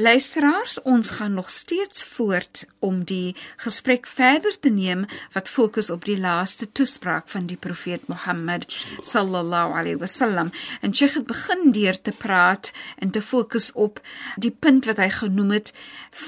Luisteraars, ons gaan nog steeds voort om die gesprek verder te neem wat fokus op die laaste toespraak van die profeet Mohammed sallallahu alaihi wasallam. En Sheikh het begin deur te praat en te fokus op die punt wat hy genoem het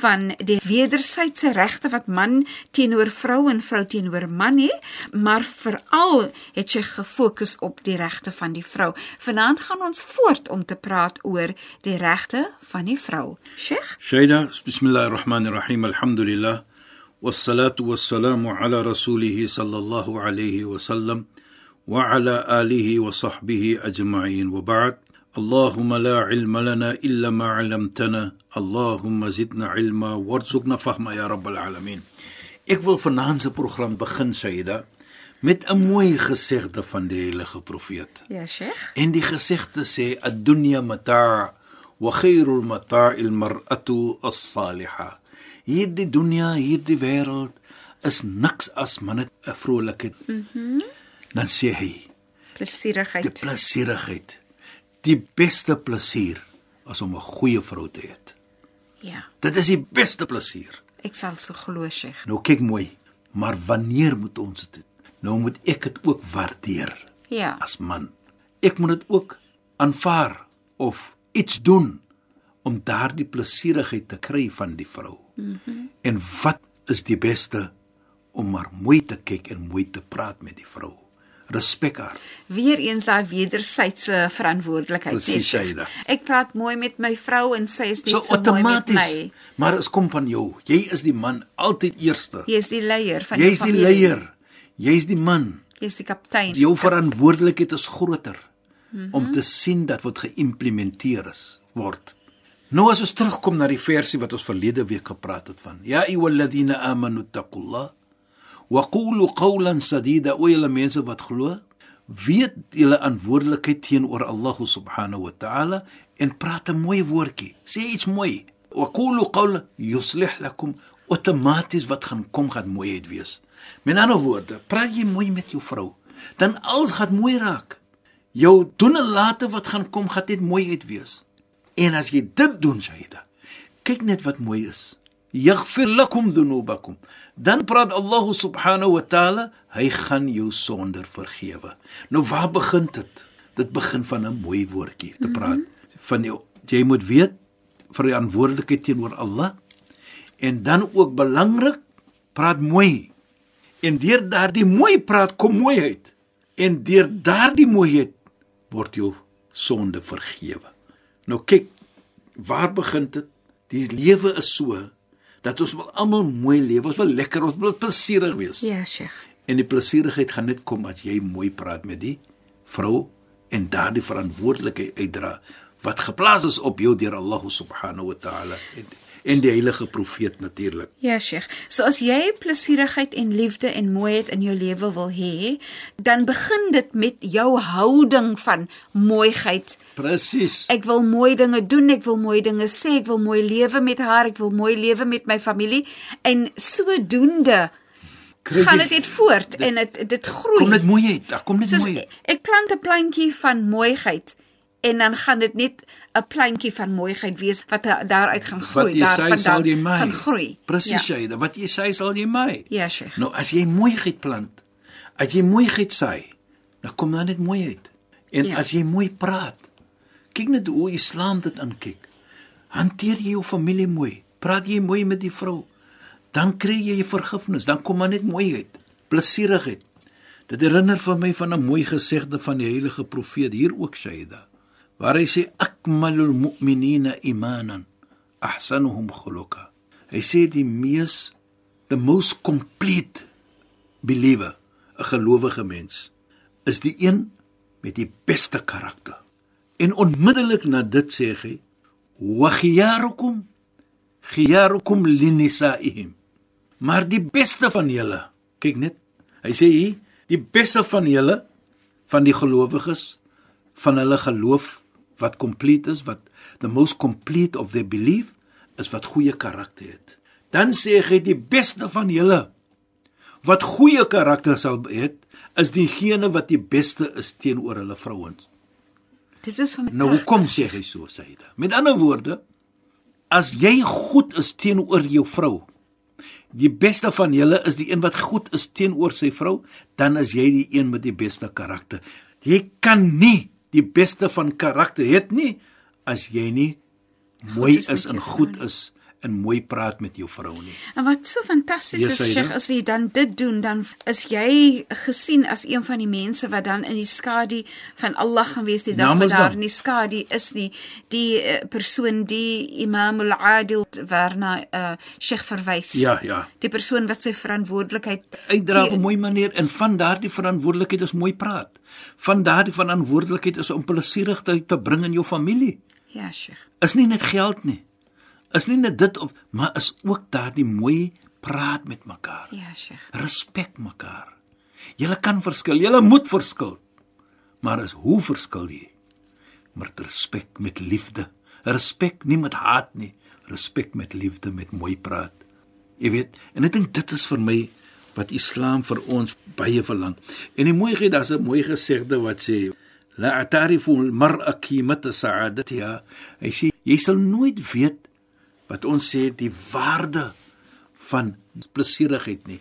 van die wederwysige regte wat man teenoor vrou en vrou teenoor man het, maar veral het Sheikh gefokus op die regte van die vrou. Vanaand gaan ons voort om te praat oor die regte van die vrou. شيخ شيدا بسم الله الرحمن الرحيم الحمد لله والصلاة والسلام على رسوله صلى الله عليه وسلم وعلى آله وصحبه أجمعين وبعد اللهم لا علم لنا إلا ما علمتنا اللهم زدنا علما وارزقنا فهما يا رب العالمين Ik wil vanavond se program begin, Sayyida, met 'n mooi gesegde van die heilige profeet. Ja, Sheikh. En die gesegde sê: "Ad-dunya mata'a وخير المتاع المرأة الصالحة hierdie dunia hierdie wêreld is niks as maar net 'n vrolikheid mhm mm dan sê hy plesierigheid die plesierigheid die beste plesier as om 'n goeie vrou te hê ja dit is die beste plesier ek sal so glo sê nou kyk mooi maar wanneer moet ons dit nou moet ek dit ook waardeer ja as man ek moet dit ook aanvaar of iets doen om daardie plesierigheid te kry van die vrou. Mm en wat is die beste om maar mooi te kyk en mooi te praat met die vrou. Respek haar. Weereens daai wederwysige verantwoordelikheid jy. Ek praat mooi met my vrou en sy is net so, so mooi met my. Maar as kom van jou, jy is die man altyd eerste. Jy is die leier van jy jou familie. Jy is die leier. Jy is die man. Jy is die kaptein. Jou verantwoordelikheid is groter mm -hmm. om te sien dat wat geïmplementeer is word. Nou as ons terugkom na die versie wat ons verlede week gepraat het van. Ya ayyuhalladhina amanu taqullah wa qulu qawlan sadida o julle mense wat glo, weet julle verantwoordelikheid teenoor Allah subhanahu wa ta'ala en praat 'n mooi woordjie. Sê iets mooi. Wa qulu qawlan yuslih lakum outomaties wat gaan kom gaan mooiheid wees. Met ander woorde, praat jy mooi met jou vrou, dan alles gaan mooi raak jou doen en late wat gaan kom gaan net mooi uit wees. En as jy dit doen, Shaida, kyk net wat mooi is. Yaghfir lakum dhunubakum. Dan praat Allah subhanahu wa ta'ala, hy gaan jou sonder vergewe. Nou waar begin dit? Dit begin van 'n mooi woordjie te praat mm -hmm. van jou jy moet weet vir die verantwoordelikheid teenoor Allah en dan ook belangrik praat mooi. En deur daardie mooi praat kom mooiheid. En deur daardie mooiheid word jou sonde vergewe. Nou kyk, waar begin dit? Die lewe is so dat ons wil almal mooi lewe, ons wil lekker, ons wil plesierig wees. Ja, Sheikh. En die plesierigheid gaan net kom as jy mooi praat met die vrou en daardie verantwoordelikheid uitdra wat geplaas is op jou deur Allah subhanahu wa ta'ala en die heilige profeet natuurlik. Ja, Sheikh. So as jy plesierigheid en liefde en mooiheid in jou lewe wil hê, dan begin dit met jou houding van mooiheid. Presies. Ek wil mooi dinge doen, ek wil mooi dinge sê, ek wil mooi lewe met haar, ek wil mooi lewe met my familie en sodoende Krijg gaan dit net voort dit, en dit dit groei. Kom net mooi uit. Daar kom net mooi. Ek plant 'n plantjie van mooiheid en dan gaan dit net 'n plantjie van mooiheid wees wat daaruit gaan groei, daarvan dan gaan groei. Presies ja. jy, wat jy sê sal jy my. Ja, Sheikh. Nou as jy mooiheid plant, as jy mooiheid saai, dan kom dan net mooiheid. En ja. as jy mooi praat, kyk net hoe Islam dit aankyk. Hanteer jy jou familie mooi. Praat jy mooi met die vrou, dan kry jy vergifnis, dan kom maar net mooi uit, plesierigheid. Dit herinner vir my van 'n mooi gesegde van die heilige profeet hier ook Shaida, waar hy sê akmalul mu'minina imanan ahsanuhum khuluqa. Hy sê die mees the most complete believer, 'n gelowige mens, is die een met die beste karakter. En onmiddellik na dit sê hy: "Wa khiyarukum khiyarukum linisaihim." Maar die beste van julle, kyk net, hy sê hier, die beste van julle van die gelowiges van hulle geloof wat complete is, wat the most complete of their belief is wat goeie karakter het. Dan sê hy die beste van julle wat goeie karakter sal hê, is diegene wat die beste is teenoor hulle vrouens. Dit is van Nou hoekom sê hy so Saida? Met ander woorde, as jy goed is teenoor jou vrou, die beste van julle is die een wat goed is teenoor sy vrou, dan is jy die een met die beste karakter. Jy kan nie die beste van karakter hê nie as jy nie mooi is en goed is en mooi praat met jou vrou nie. En wat so fantasties Ja, is. Sheikh, as jy dan dit doen, dan is jy gesien as een van die mense wat dan in die skadu van Allah gaan wees die dag wat daar in die skadu is nie. Die uh, persoon die Imam al-Adil waarna uh, Sheikh verwys. Ja, ja. Die persoon wat sy verantwoordelikheid uitdra op 'n mooi manier en van daardie verantwoordelikheid is mooi praat. Van daardie verantwoordelikheid is om plesierigheid te bring in jou familie. Ja, Sheikh. Is nie net geld nie. Is nie net dit of maar is ook daardie mooi praat met mekaar. Ja, Sheikh. Respek mekaar. Julle kan verskil, julle moet verskil. Maar is hoe verskil jy? Met respek, met liefde. Respek nie met haat nie, respek met liefde, met mooi praat. Jy weet, en ek dink dit is vir my wat Islam vir ons baie verlang. En die mooi gee daar's 'n mooi gesegde wat sê la atarifu al-mar'a qimata sa'adatiha. Hy sê jy sal nooit weet wat ons sê die waarde van plesierigheid nie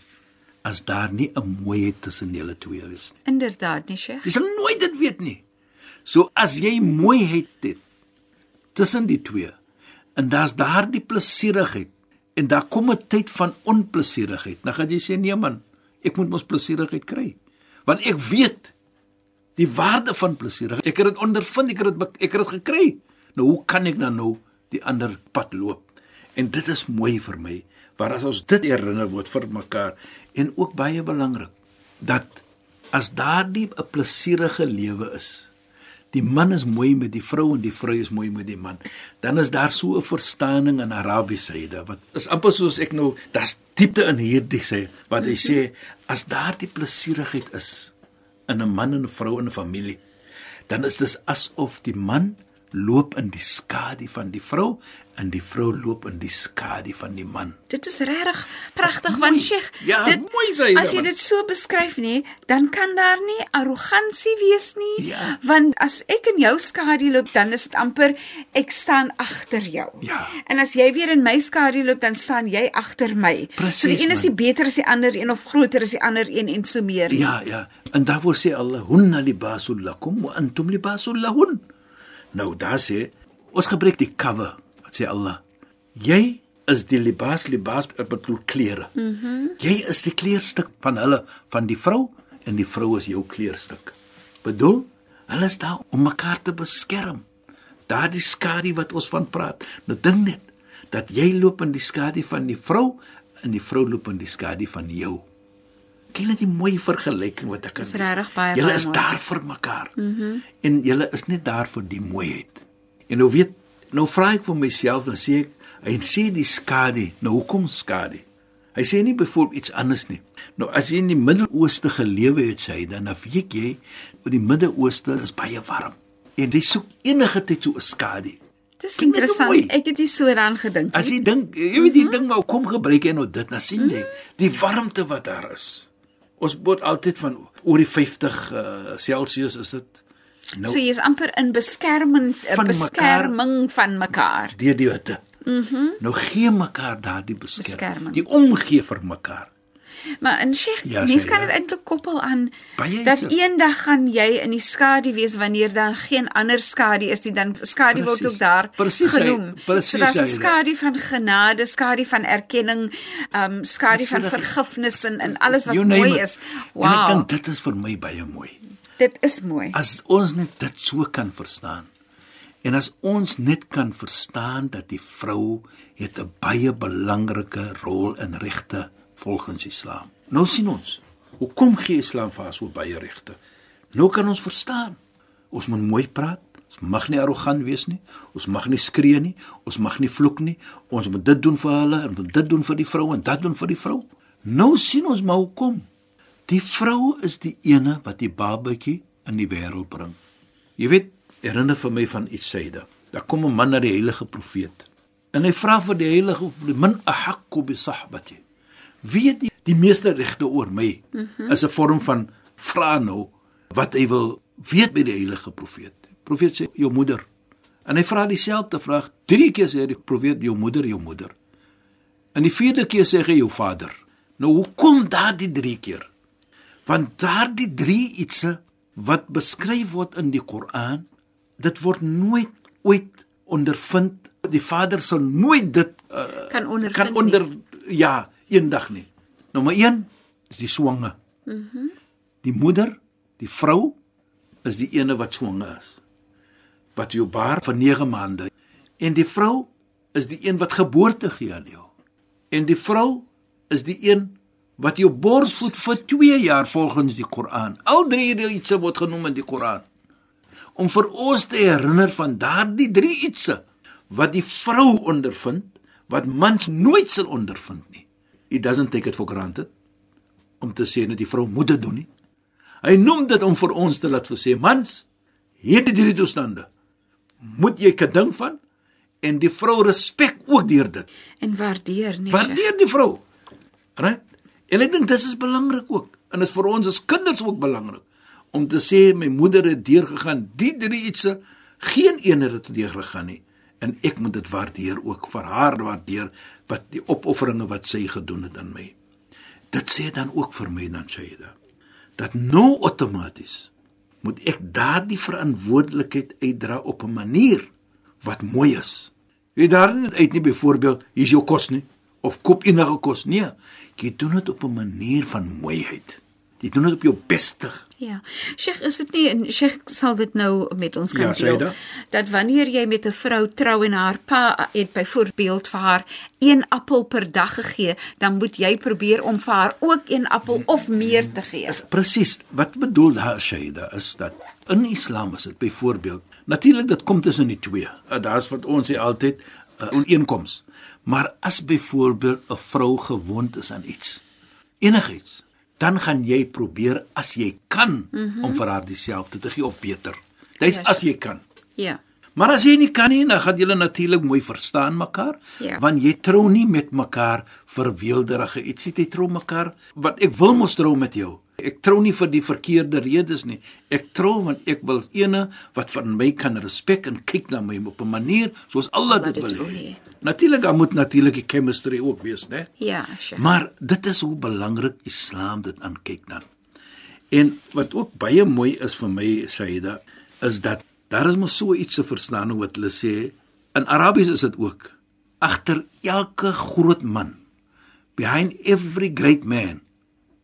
as daar nie 'n mooiheid tussen julle twee is nie. Inderdaad, nie Sheikh. Jy sal nooit dit weet nie. So as jy mooiheid het tussen die twee en daar's daardie plesierigheid en daar kom 'n tyd van onplesierigheid, dan gaan jy sê nee man, ek moet mos plesierigheid kry. Want ek weet die waarde van plesierigheid. Ek het dit ondervind, ek het dit ek het dit gekry. Nou hoe kan ek dan nou die ander pad loop? En dit is mooi vir my, waar as ons dit herinner word vir mekaar. En ook baie belangrik dat as daardie 'n plesierige lewe is, die man is mooi met die vrou en die vrou is mooi met die man, dan is daar so 'n verstaaning in Arabiese syde wat is amper soos ek nou, daar's diepte in hierdie sê wat hy sê as daardie plesierigheid is in 'n man en 'n vrou in 'n familie, dan is dit asof die man loop in die skadu van die vrou en die vrou loop in die skadu van die man. Dit is regtig pragtig want. Sheikh, Ja, dit mooi sê jy As jy dat, dit so beskryf nie, dan kan daar nie arrogansie wees nie, Ja. want as ek in jou skadu loop, dan is dit amper ek staan agter jou. Ja. En as jy weer in my skadu loop, dan staan jy agter my. so Presies, die een is man. nie beter as die ander een of groter as die ander een en so meer. nie. Ja, ja. En daarvoor sê Allah, "Hunna libasul lakum wa antum libasul lahun." Nou daar sê ons gebruik die cover. Wat sê Allah? Jy is die libas libas bedoel klere. Mhm. Mm jy is die kleerstuk van hulle van die vrou en die vrou is jou kleerstuk. Bedoel, hulle is daar om mekaar te beskerm. Daardie skadu wat ons van praat. Nou dink net dat jy loop in die skadu van die vrou en die vrou loop in die skadu van jou. Kyk net die mooi vergelyking wat ek kan Dis regtig baie, Julle is mooi. daar vir mekaar. Mhm. Mm en julle is net daar vir die mooiheid. En nou weet, nou vra ek vir myself dan sê ek, hy sê die skadu. Nou hoekom skadu? Hy sê nie byvoorbeeld iets anders nie. Nou as jy in die Midde-Ooste gelewe het, sê hy, dan dan weet jy, die Midde-Ooste is baie warm. En jy soek enige tyd so 'n skadu. Dis hoe interessant. mooi. Ek het nie so daaraan gedink As nie. jy dink, jy weet die ding maar kom gebruik jy nou dit, dan sien jy die warmte wat daar is. Ons moet altyd van oor die 50 uh, Celsius is dit nou So jy is amper in beskerming Van beskerming van mekaar. deur die hitte. Mhm. Mm nou gee mekaar daardie beskerming. Beskerming. Die omgee vir mekaar. Maar in Sheikh, Ja, ja, mens kan ja. dit eintlik koppel aan Baie dat eendag gaan jy in die skadu wees wanneer dan geen ander skadu is nie, dan skadu word ook daar Presies, hy- genoem. presies, so daar's 'n hy- skadu van genade, skadu van erkenning, ehm um, skadu van vergifnis en, en alles wat mooi it. is. En ek Wow. dink dit is vir my baie mooi. Dit is mooi. As ons net dit so kan verstaan. En as ons net kan verstaan dat die vrou het 'n baie belangrike rol in regte volgens Islam. Nou sien ons, hoekom gee Islam vir so baie regte? Nou kan ons verstaan. Ons moet mooi praat. Ons mag nie arrogant wees nie. Ons mag nie skree nie. Ons mag nie vloek nie. Ons moet dit doen vir hulle en moet dit doen vir die vrou en dat doen vir die vrou. Nou sien ons maar hoekom. Die vrou is die ene wat die babatjie in die wêreld bring. Jy weet, herinner vir my van iets syde. Daar kom 'n man na die heilige profeet. En hy vra vir die heilige "Man ahaqqu bi sahbati?" Wie het die, die meeste regte oor my? Mm -hmm. Is 'n vorm van vra nou wat hy wil weet by die heilige profeet. Profeet sê, "Jou moeder." En hy vra dieselfde vraag. Drie keer sê die profeet, "Jou moeder, jou moeder." En die vierde keer sê hy, "Jou vader." Nou hoekom daardie drie keer? Want daardie drie ietsie wat beskryf word in die Koran, dit word nooit ooit ondervind. Die Vader sal nooit dit uh, Kan ondervind kan onder ja, eendag nie. Nommer 1 is die swanger. Mhm. Mm die moeder, die vrou is die ene wat swanger is. Wat jou baar vir 9 maande. En die vrou is die een wat geboorte gee aan jou. En die vrou is die een wat jou bors voed vir 2 jaar volgens die Koran. Al drie ietsie word genoem in die Koran. Om vir ons te herinner van daardie drie ietsie wat die vrou ondervind wat mans nooit sal ondervind nie. It doesn't take it for granted om te sê dat die vrou moet dit doen nie. Hy noem dit om vir ons te laat versê mans hierdie drie toestande moet jy gedink van en die vrou respek ook deur dit. En waardeer nie. Waardeer die vrou. Right? En ek dink dis is belangrik ook. En dit vir ons as kinders ook belangrik om te sê my moeder het deurgegaan die drie ietsie geen een het dit deurgegaan nie en ek moet dit waardeer ook vir haar waardeer wat die opofferinge wat sy gedoen het aan my. Dit sê dan ook vir my dan Shaida dat nou outomaties moet ek daardie verantwoordelikheid uitdra op 'n manier wat mooi is. Jy daar net uit nie byvoorbeeld hier's jou kos nie of koop enige kos nie. Jy doen dit op 'n manier van mooiheid. Jy doen dit op jou beste. Ja. Sheikh, is dit nie en Sheikh sal dit nou met ons kan Ja, deel dat. dat wanneer jy met 'n vrou trou en haar pa het byvoorbeeld vir haar een appel per dag gegee, dan moet jy probeer om vir haar ook een appel of meer te gee. Is presies wat bedoel daar Shaida is dat in Islam is dit byvoorbeeld natuurlik dit kom tussen die twee. Uh, Daar's wat ons sê altyd 'n uh, ooreenkoms. Maar as byvoorbeeld 'n vrou gewond is aan iets, enigiets, dan gaan jy probeer as jy kan mm -hmm. om vir haar dieselfde te gee of beter. Dis Ja, as jy kan. Ja. Maar as jy nie kan nie, dan gaan julle natuurlik mooi verstaan mekaar, Ja. want jy trou nie met mekaar vir weelderige ietsie, jy trou mekaar want ek wil mos trou met jou. Ek trou nie vir die verkeerde redes nie. Ek trou want ek wil ene wat van my kan respek en kyk na my op 'n manier soos Allah dit dit wil hê. Natuurlik dan moet natuurlik die chemistry ook wees, né? Ja, Sheikh. Maar dit is hoe belangrik Islam dit aankyk dan. En wat ook baie mooi is vir my Shaida is dat daar is mos so iets te verstaan wat hulle sê in Arabies is dit ook agter elke groot man behind every great man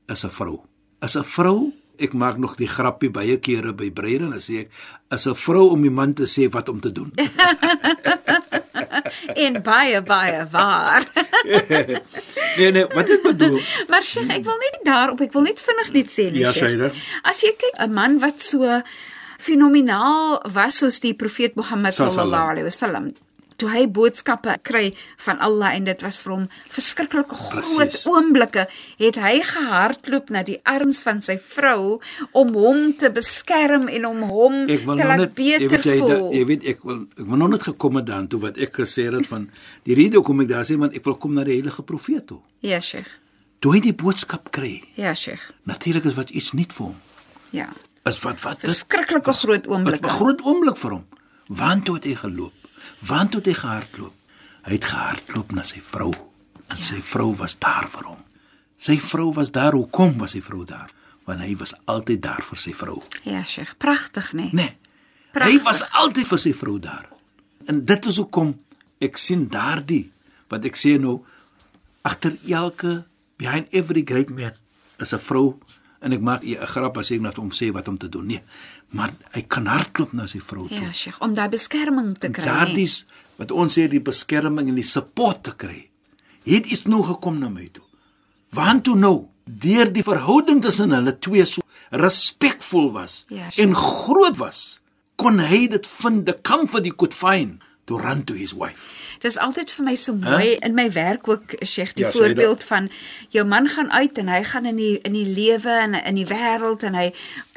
is 'n vrou. Is 'n vrou Ek maak nog die grappie baie kere by breide en dan sê ek is 'n vrou om die man te sê wat om te doen. en baie baie waar. nee nee, wat ek bedoel, maar Sheikh, ek wil net daarop, ek wil net vinnig net sê nie. Ja, Sheikh. Shaida. As jy kyk 'n man wat so fenomenaal was soos die profeet Mohammed sallallahu alaihi wasallam toe hy boodskappe kry van Allah en dit was vir hom verskriklike groot oomblikke het hy gehardloop na die arms van sy vrou om hom te beskerm en om hom te nou laat net jy beter weet jy, voel jy weet ek wil ek wil nou net gekom het daartoe wat ek gesê het van die rede hoekom ek daar sê want ek wil kom na die heilige profeet toe. ja sheikh Toe hy die boodskap kry, ja sheikh natuurlik is wat iets nuut vir hom. ja Is wat wat dit verskriklike groot Wat 'n groot oomblik vir hom. Waantoe het hy geloop? Waantoe het hy gehardloop? Hy het gehardloop na sy vrou. En sy vrou was daar vir hom. Sy vrou was daar. Hoekom was sy vrou daar? Want hy was altyd daar vir sy vrou. Ja, Sheikh, pragtig, né? Nee. Hy Pragtig. was altyd vir sy vrou daar. En dit is hoekom ek sien daardie wat ek sê nou agter elke behind every great man is 'n vrou en ek maak 'n grap as ek net om sê wat om te doen. Nee, maar hy kan hardloop na sy vrou toe. Ja, Sheikh, om daai beskerming te kry. Daardie nee. wat ons sê die beskerming en die support te kry. Het iets nou gekom na my toe. Want toe nou deur die verhouding tussen hulle twee so respekvol was Ja, en groot was, kon hy dit vind the comfort he could find to run to his wife. Dis altyd vir my so mooi in my werk ook Sheikh die Ja, dit. voorbeeld van jou man gaan uit en hy gaan in die in die lewe en in die wêreld en hy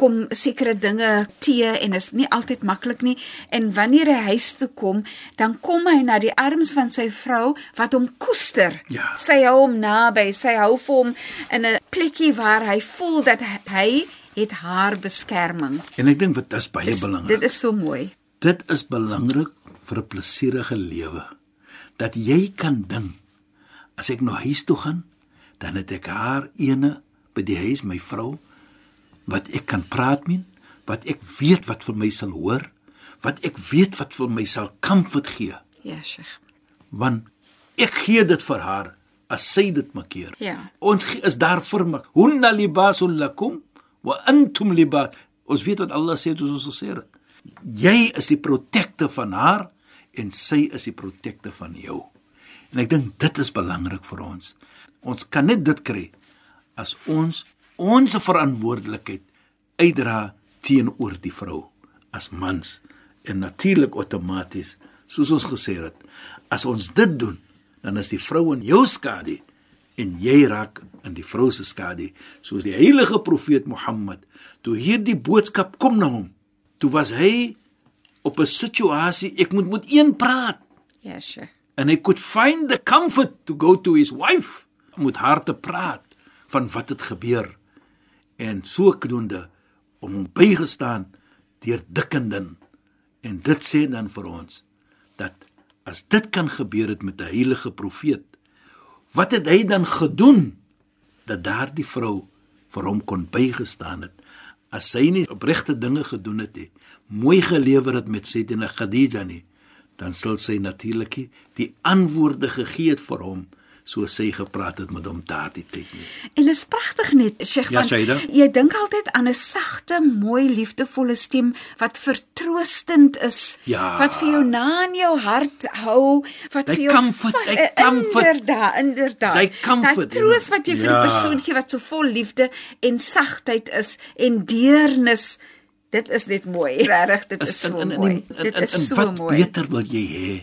kom sekere dinge te en is nie altyd maklik nie en wanneer hy huis toe kom dan kom hy na die arms van sy vrou wat hom koester. Ja. Sy hou hom naby, sy hou vir hom in 'n plekkie waar hy voel dat hy- het haar beskerming. En ek dink dit is baie belangrik. Dit is so mooi. Dit is belangrik vir 'n plesierige lewe dat jy kan ding as ek na huis toe gaan, dan het ek haar ene by die huis, my vrou, wat ek kan praat met, wat ek weet wat vir my sal hoor, wat ek weet wat vir my sal comfort gee, Ja, Sheikh. want ek gee dit vir haar as sy dit markeer. Ja. Ons is daar vir my. Hunna libasul lakum wa antum libas. Ons weet wat Allah sê soos ons gesê het. Jy is die protekte van haar en sy is die protekte van jou. En ek dink dit is belangrik vir ons. Ons kan net dit kry as ons ons verantwoordelikheid uitdra teenoor die vrou as mans en natuurlik outomaties soos ons gesê het as ons dit doen dan is die vrou in jou skadu en jy raak in die vrou se skadu soos die heilige profeet Mohammed toe hierdie boodskap kom na hom toe was hy op 'n situasie ek moet met een praat. Ja, Sheikh. and he could find the comfort to go to his wife om met haar te praat van wat het gebeur. En sodoende om hom bygestaan deur dikkenden. En dit sê dan vir ons dat as dit kan gebeur het met 'n heilige profeet wat het hy dan gedoen dat daardie vrou vir hom kon bygestaan het? As sy nie opregte dinge gedoen het nie mooi gelewer het met Sayyidina Khadija nie dan sal sy natuurlik die antwoorde gegee het vir hom soos sy gepraat het met hom daardie tyd nie En is pragtig net, Sheikh, Ja, Shaida. jy dink altyd aan 'n sagte, mooi, liefdevolle stem wat vertroostend is, Ja. wat vir jou na in jou hart hou, wat Die vir jou comfort, die eh, comfort. Inderdaad, inderdaad. Die comfort, Daai troos wat jy vir Ja. die persoon gee wat so vol liefde en sagtheid is en deernis. Dit is net mooi. Regtig, dit is so mooi. Dit is so wat mooi. beter wil jy hê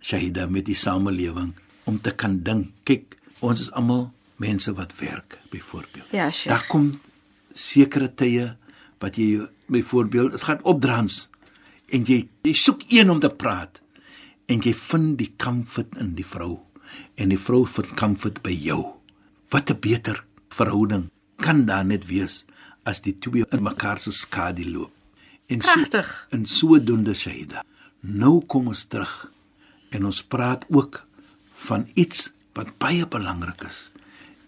Shahida met die samelewing om te kan dink. Kyk, ons is almal mense wat werk byvoorbeeld. Ja, Sheikh. Daar kom sekere tye wat jy byvoorbeeld, dit gaan opdrans en jy jy soek een om te praat en jy vind die comfort in die vrou en die vrou vind comfort by jou. Wat 'n beter verhouding kan daar net wees as die twee in mekaar se skadu loop. En Pragtig. So, en sodoende Shaida. Nou kom ons terug en ons praat ook van iets wat baie belangrik is.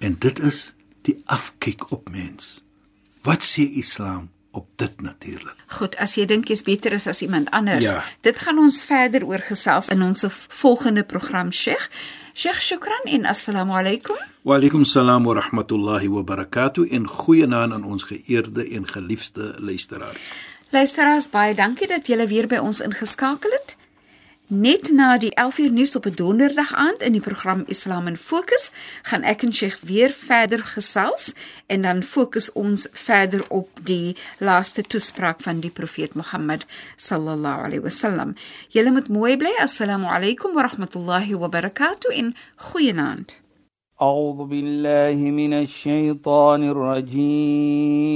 En dit is die afkyk op mens. Wat sê Islam op dit natuurlik? Goed, as jy dink jy's beter is as iemand anders. Ja. Dit gaan ons verder oor gesels in ons volgende program, Sheikh. Sheikh, shukran en assalamu alaykum. Wa alaykum salaam wa rahmatullahi wa barakatuh en goeienaand aan ons geëerde en geliefde luisteraars. Luisteraars, baie dankie dat julle weer by ons ingeskakel het. Net na die 11uur nuus op 'n donderdag aand in die program Islam in Fokus, gaan ek en Sheikh weer verder gesels en dan fokus ons verder op die laaste toespraak van die profeet Mohammed sallallahu alaihi wasallam. Julle moet mooi bly. Assalamu alaykum wa rahmatullahi wa barakatuh en goeienaand. أعوذ بالله من الشيطان الرجيم